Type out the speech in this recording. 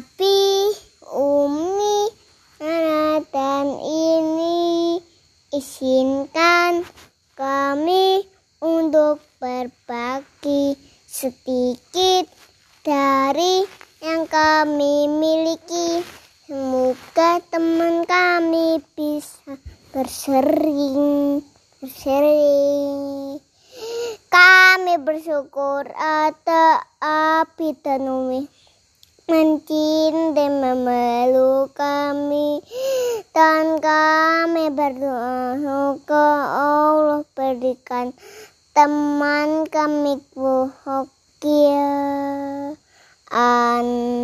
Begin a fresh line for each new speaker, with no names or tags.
Abi, Umi, Nana dan ini izinkan kami untuk berbagi sedikit dari yang kami miliki. Semoga teman kami bisa bersering, bersering. Kami bersyukur ada Abi dan Umi mencintai memeluk kami dan kami berdoa semoga Allah berikan teman kami bahagia. An